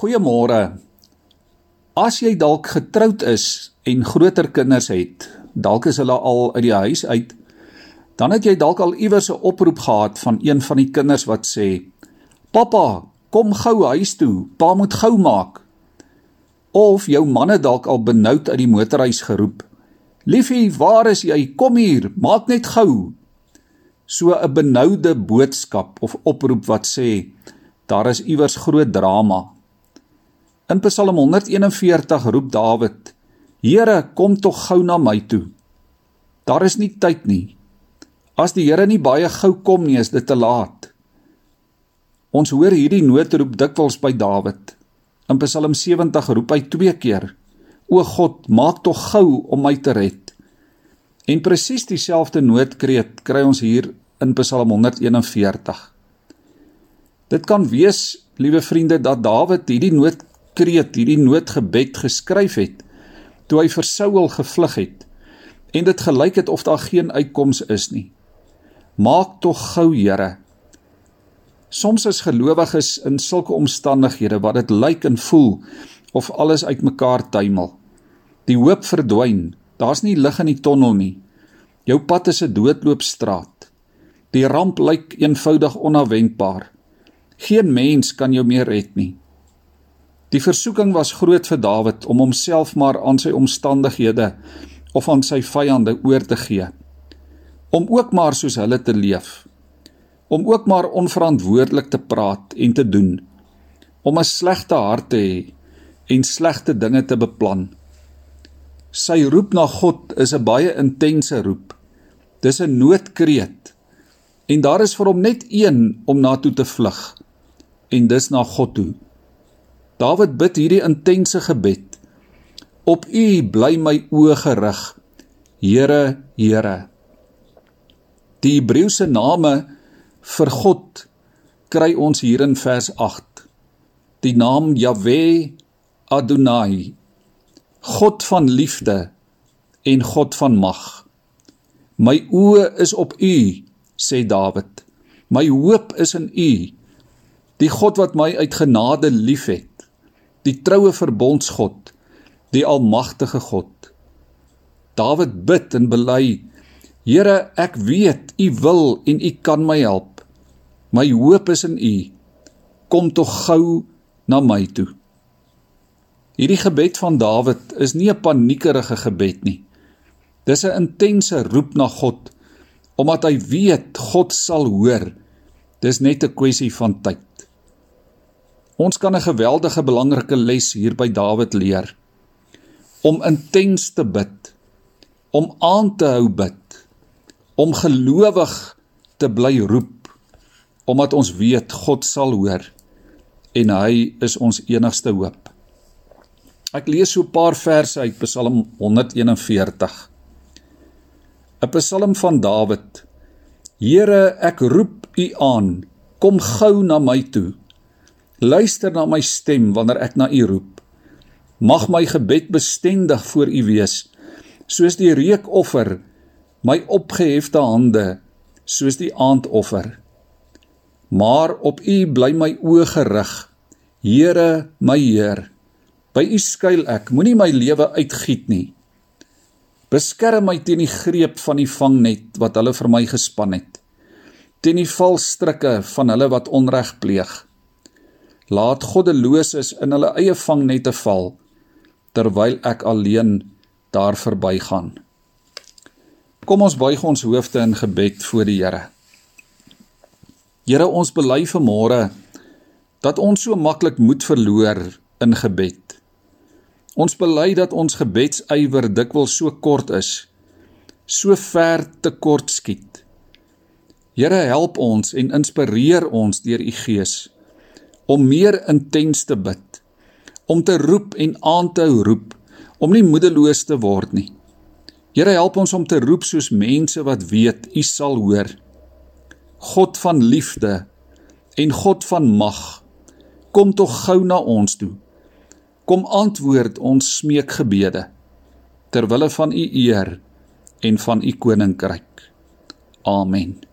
Goeiemôre. As jy dalk getroud is en groter kinders het, dalk is hulle al uit die huis uit, dan het jy dalk al iewers 'n oproep gehad van een van die kinders wat sê: "Pappa, kom gou huis toe, pa moet gou maak." Of jou man het dalk al benoud uit die motorhuis geroep: "Liefie, waar is jy? Kom hier, maak net gou." So 'n benoude boodskap of oproep wat sê: "Daar is iewers groot drama." In Psalm 141 roep Dawid: Here, kom tog gou na my toe. Daar is nie tyd nie. As die Here nie baie gou kom nie, is dit te laat. Ons hoor hierdie noodroep dikwels by Dawid. In Psalm 70 roep hy twee keer: O God, maak tog gou om my te red. En presies dieselfde noodkreet kry ons hier in Psalm 141. Dit kan wees, liewe vriende, dat Dawid hierdie nood kreet, hierdie noodgebed geskryf het toe hy vir Saul gevlug het en dit gelyk het of daar geen uitkoms is nie. Maak tog gou, Here. Soms is gelowiges in sulke omstandighede wat dit lyk en voel of alles uitmekaar tuimel. Die hoop verdwyn. Daar's nie lig in die tonnel nie. Jou pad is 'n doodloopstraat. Die ramp lyk eenvoudig onverwendbaar. Geen mens kan jou meer red nie. Die versoeking was groot vir Dawid om homself maar aan sy omstandighede of aan sy vyande oor te gee. Om ook maar soos hulle te leef. Om ook maar onverantwoordelik te praat en te doen. Om 'n slegte hart te hê en slegte dinge te beplan. Sy roep na God is 'n baie intense roep. Dis 'n noodkreet. En daar is vir hom net een om na toe te vlug. En dis na God toe. Dawid bid hierdie intense gebed. Op U bly my oë gerig. Here, Here. Die Hebreëse name vir God kry ons hier in vers 8. Die naam Jahwe Adonai. God van liefde en God van mag. My oë is op U, sê Dawid. My hoop is in U, die God wat my uit genade liefhet die troue verbondsgod, die almagtige God. Dawid bid en bely: Here, ek weet U wil en U kan my help. My hoop is in U. Kom tog gou na my toe. Hierdie gebed van Dawid is nie 'n paniekerige gebed nie. Dis 'n intense roep na God omdat hy weet God sal hoor. Dis net 'n kwessie van tyd. Ons kan 'n geweldige belangrike les hier by Dawid leer. Om intens te bid, om aan te hou bid, om gelowig te bly roep, omdat ons weet God sal hoor en hy is ons enigste hoop. Ek lees so 'n paar verse uit Psalm 141. 'n Psalm van Dawid. Here, ek roep U aan, kom gou na my toe. Luister na my stem wanneer ek na U roep. Mag my gebed bestendig voor U wees, soos die reukoffer, my opgehefte hande, soos die aandoffer. Maar op U bly my oë gerig, Here, my Heer. By U skuil ek, moenie my lewe uitgiet nie. Beskerm my teen die greep van die vangnet wat hulle vir my gespan het, teen die valstrikke van hulle wat onreg pleeg laat goddeloses in hulle eie vangnette val terwyl ek alleen daar verbygaan. Kom ons buig ons hoofde in gebed voor die Here. Here, ons bely vanmôre dat ons so maklik moed verloor in gebed. Ons bely dat ons gebedsywer dikwels so kort is, so ver te kort skiet. Here, help ons en inspireer ons deur u Gees om meer intens te bid, om te roep en aan te hou roep, om nie moedeloos te word nie. Here help ons om te roep soos mense wat weet U sal hoor. God van liefde en God van mag, kom tog gou na ons toe. Kom antwoord ons smeekgebede ter wille van U eer en van U koninkryk. Amen.